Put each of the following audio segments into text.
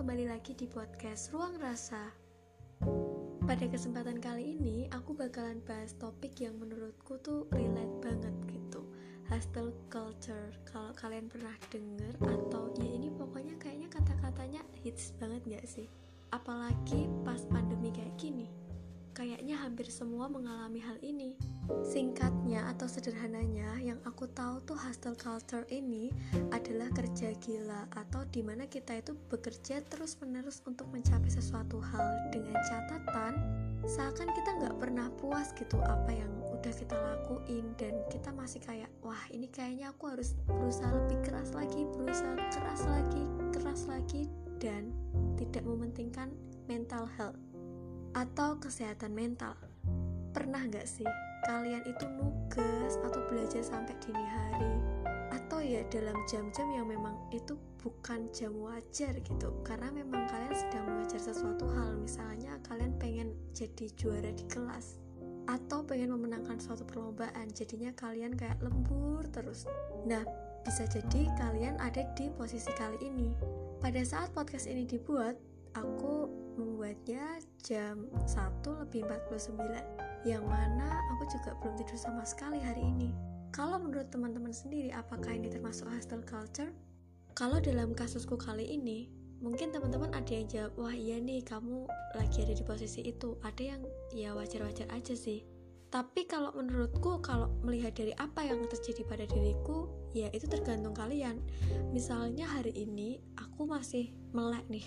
kembali lagi di podcast Ruang Rasa. Pada kesempatan kali ini, aku bakalan bahas topik yang menurutku tuh relate banget gitu. Hostel culture. Kalau kalian pernah denger atau ya ini pokoknya kayaknya kata-katanya hits banget gak sih? Apalagi pas pandemi kayak gini. Kayaknya hampir semua mengalami hal ini Singkatnya atau sederhananya, yang aku tahu tuh hostel culture ini adalah gila atau di mana kita itu bekerja terus-menerus untuk mencapai sesuatu hal dengan catatan seakan kita nggak pernah puas gitu apa yang udah kita lakuin dan kita masih kayak wah ini kayaknya aku harus berusaha lebih keras lagi berusaha keras lagi keras lagi dan tidak mementingkan mental health atau kesehatan mental. Pernah nggak sih kalian itu nugas atau belajar sampai dini hari atau ya dalam jam-jam yang memang itu bukan jam wajar gitu. Karena memang kalian sedang mengajar sesuatu hal misalnya kalian pengen jadi juara di kelas atau pengen memenangkan suatu perlombaan jadinya kalian kayak lembur terus. Nah bisa jadi kalian ada di posisi kali ini. Pada saat podcast ini dibuat aku membuatnya jam 1 lebih 49 yang mana aku juga belum tidur sama sekali hari ini. Kalau menurut teman-teman sendiri, apakah ini termasuk hostel culture? Kalau dalam kasusku kali ini, mungkin teman-teman ada yang jawab, wah iya nih kamu lagi ada di posisi itu. Ada yang ya wajar-wajar aja sih. Tapi kalau menurutku, kalau melihat dari apa yang terjadi pada diriku, ya itu tergantung kalian. Misalnya hari ini, aku masih melek nih,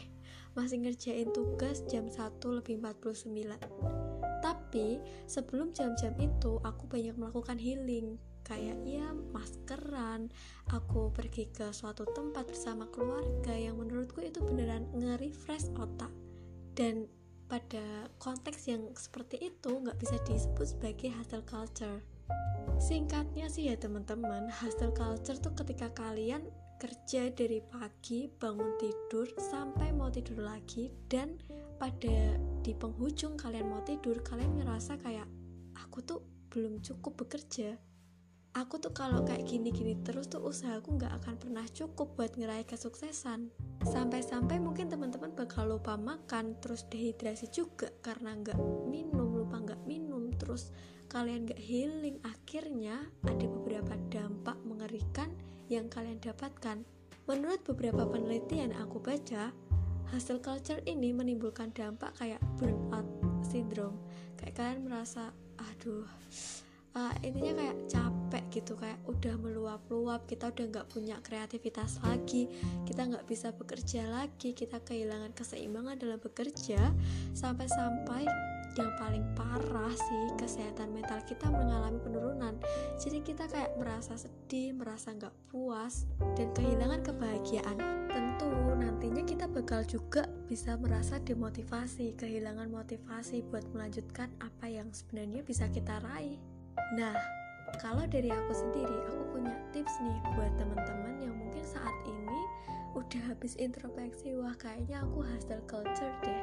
masih ngerjain tugas jam 1 lebih 49 tapi sebelum jam-jam itu aku banyak melakukan healing kayak ya maskeran. Aku pergi ke suatu tempat bersama keluarga yang menurutku itu beneran nge-refresh otak. Dan pada konteks yang seperti itu nggak bisa disebut sebagai hustle culture. Singkatnya sih ya teman-teman hustle culture tuh ketika kalian kerja dari pagi bangun tidur sampai mau tidur lagi dan pada di penghujung kalian mau tidur kalian ngerasa kayak aku tuh belum cukup bekerja aku tuh kalau kayak gini-gini terus tuh usahaku nggak akan pernah cukup buat ngeraih kesuksesan. Sampai-sampai mungkin teman-teman bakal lupa makan terus dehidrasi juga karena nggak minum lupa nggak minum terus kalian nggak healing. Akhirnya ada beberapa dampak mengerikan yang kalian dapatkan. Menurut beberapa penelitian aku baca hasil culture ini menimbulkan dampak kayak burnout syndrome. Kayak kalian merasa aduh uh, intinya kayak capek gitu kayak udah meluap-luap kita udah nggak punya kreativitas lagi kita nggak bisa bekerja lagi kita kehilangan keseimbangan dalam bekerja sampai-sampai yang paling parah sih kesehatan mental kita mengalami penurunan. Jadi kita kayak merasa sedih merasa nggak puas dan kehilangan kebahagiaan. Tentu nantinya kita bakal juga bisa merasa demotivasi kehilangan motivasi buat melanjutkan apa yang sebenarnya bisa kita raih. Nah kalau dari aku sendiri aku punya tips nih buat teman-teman yang mungkin saat ini udah habis introspeksi wah kayaknya aku hustle culture deh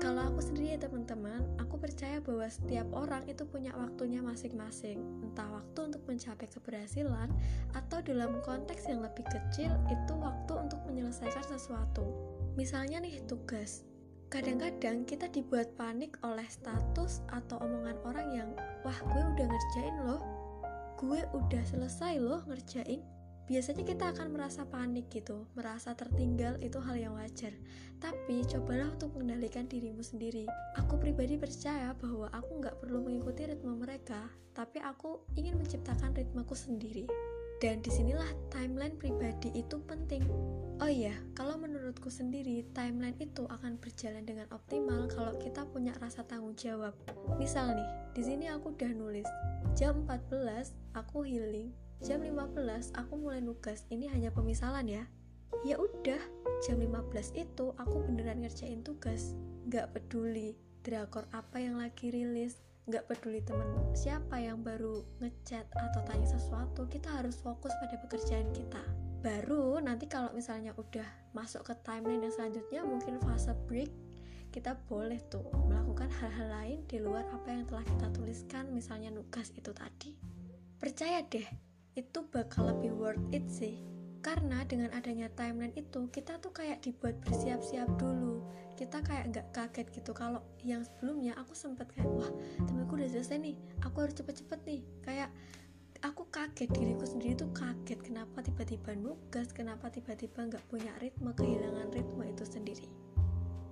kalau aku sendiri ya teman-teman, aku percaya bahwa setiap orang itu punya waktunya masing-masing. Entah waktu untuk mencapai keberhasilan atau dalam konteks yang lebih kecil itu waktu untuk menyelesaikan sesuatu. Misalnya nih tugas. Kadang-kadang kita dibuat panik oleh status atau omongan orang yang, "Wah, gue udah ngerjain loh. Gue udah selesai loh ngerjain." biasanya kita akan merasa panik gitu, merasa tertinggal itu hal yang wajar. Tapi cobalah untuk mengendalikan dirimu sendiri. Aku pribadi percaya bahwa aku nggak perlu mengikuti ritme mereka, tapi aku ingin menciptakan ritmeku sendiri. Dan di sinilah timeline pribadi itu penting. Oh iya, kalau menurutku sendiri, timeline itu akan berjalan dengan optimal kalau kita punya rasa tanggung jawab. Misal nih, di sini aku udah nulis, jam 14 aku healing, jam 15 aku mulai nugas ini hanya pemisalan ya ya udah jam 15 itu aku beneran ngerjain tugas nggak peduli drakor apa yang lagi rilis nggak peduli temen siapa yang baru ngechat atau tanya sesuatu kita harus fokus pada pekerjaan kita. Baru nanti kalau misalnya udah masuk ke timeline yang selanjutnya mungkin fase break kita boleh tuh melakukan hal-hal lain di luar apa yang telah kita tuliskan misalnya nugas itu tadi. Percaya deh itu bakal lebih worth it sih karena dengan adanya timeline itu kita tuh kayak dibuat bersiap-siap dulu. Kita kayak nggak kaget gitu. Kalau yang sebelumnya aku sempet kayak wah temenku udah selesai nih. Aku harus cepet-cepet nih. Kayak aku kaget. Diriku sendiri tuh kaget. Kenapa tiba-tiba nugas? Kenapa tiba-tiba nggak punya ritme? Kehilangan ritme itu sendiri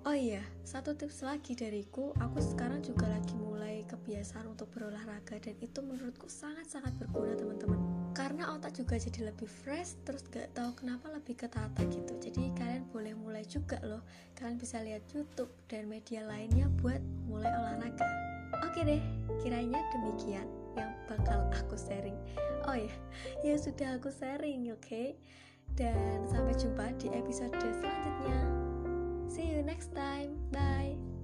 Oh iya, satu tips lagi dariku, aku sekarang juga lagi mulai kebiasaan untuk berolahraga dan itu menurutku sangat-sangat berguna teman-teman. Karena otak juga jadi lebih fresh, terus gak tahu kenapa lebih ketata gitu. Jadi kalian boleh mulai juga loh. Kalian bisa lihat YouTube dan media lainnya buat mulai olahraga. Oke deh, kiranya demikian yang bakal aku sharing. Oh ya, ya sudah aku sharing, oke? Okay? Dan sampai jumpa di episode selanjutnya. See you next time. Bye.